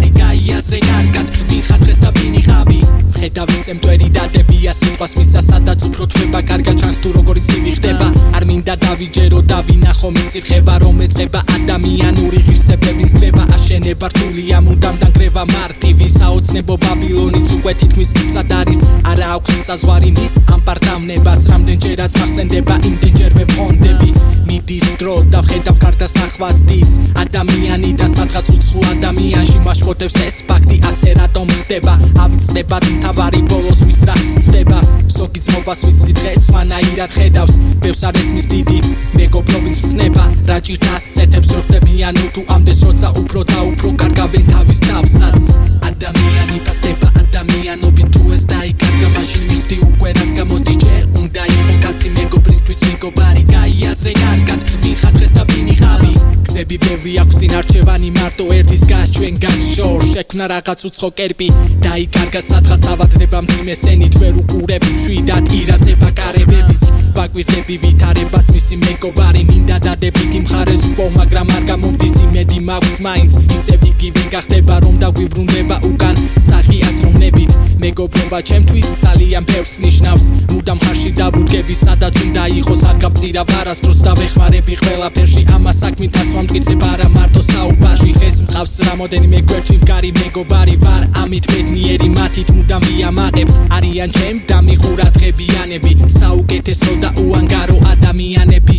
კარი გაიაზრე კარგად მიხარ დღეს და ვინიღაბი ხედავი სემტვერი დადებია სიტყვას მისა სადაც უფრო თვება კარგად ჩანს თუ როგორი ცივი ხდება არ მინდა დავიჯერო დავინახო მისი ხება რომ ეწება ადამიანური ღირსებების გრევა აშენება რთულია მუდამ დაგრევა მარტივი საოცნებო ბაბილონიც უკვე თითქმის მზად არის. არა აქვს საზღვარი მის ამ პარტავნებას რამდენჯერაც მახსენდება იმდენჯერვე ვხონდები მიდის დრო და ხედავ კარტა სახვას დიც ადამიანი და სადღაც უცხო ადამიანში მაშფოთებს ეს ფაქტი ასე რატომ ხდება? ავწდება თავარი ბოლოს ვის რა ხდება? სოგი ძმობას ვიცი დღეს ვანაირად ხედავს. ბევრს არ ესმის დიდი მეგობრობის ვცნება რა ჭირთ ასეთებს რო ხდებიან თუ ამდენს როცა უფრო და უფრო კარგავენ თავის თავსაც ადამიანი პასტება ადამიანობი თუ ეს დაიკარგა მაშინ გზები ბევრი აქვს ინარჩევანი მარტო ერთის გას ჩვენგან შორ შექმნა რაღაც უცხო კერპი დაიკარგა სადღაც ავადდება მძიმე სენით ვერ უყურებ შვიდად ირასება კარებებიც. ვაკვირდები ვითარებას მისი მეგობარი მინდა დადებით იმ ხარეს უპო მაგრამ არ გამომდის იმედი მაქვს მაინც. ისე ვიგივი გახდება რომ დაგვიბრუნდება უკან მეგობრობა ჩემთვის ძალიან ბევრს ნიშნავს. მუდამ ხარში დავუდგები სადაც უნდა იყოს არ გავწირა ვარასდროს დავეხმარები ყველაფერში. ამას საქმითაც მომწიცებ არა მარტო საუბარში. ხეს მყავს რამოდენიმე გვერდში მგარი მეგობარი ვარ. ამით ბედნიერი მათით მუდამ მიამაყებ არიან ჩემ დამიხურა დღებიანები საუკეთესო და უანგარო ადამიანები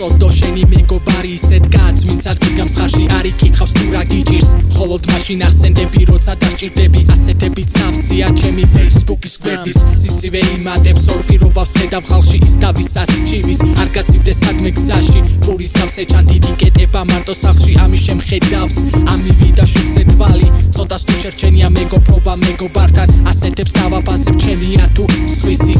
ძნელია უწოდო შენი მეგობარი ისეთ კაც ვინც ადგილ გამსხარში არ იკითხავს თუ რა გიჭირს. ხოლოდ მაშინ ახსენდები როცა დაჭირდები ასეთები ცავსია ჩემი facebook-ის გვერდის. სიცივე იმატებს ორ პირობავს ხედავ ხალხში ის დავისას ჩივის არ გაცივდეს სადმე გზაში პურის სავსე ჩანს იდიკეტება მარტო სახში ამის შემხედავს ამივიდა შუქზე თვალი ცოტას თუ შერჩენია მეგობრობა მეგობართან ასეთებს დავაფასებ ჩემია თუ სხვისი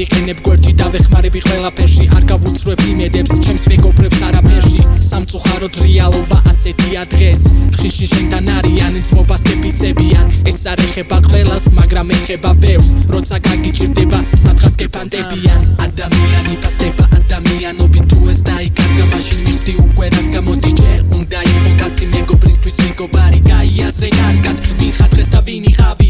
ვიყენებ გვერდში დავეხმარები ყველაფერში. არ გავუცრებ იმედებს ჩემს მეგობრებს არაფერში. სამწუხაროდ რეალობა ასეთია დღეს. ხიში შენთან არიან ძმობას გეპიწებიან ეს არ ეხება ყველას მაგრამ ეხება ბევრს. როცა გაგიჭირდება სადღაც გეპანტებიან ადამიანი ფასდება ადამიანობით თუ ეს დაიკარგა მაშინ მივხვდი უკვე რაც გამოდის ჯერ უნდა იყო კაცი მეგობრისთვის მეგობარი გაიაზრე კარგად. ვინ ხარ დღეს და ვინ იყავი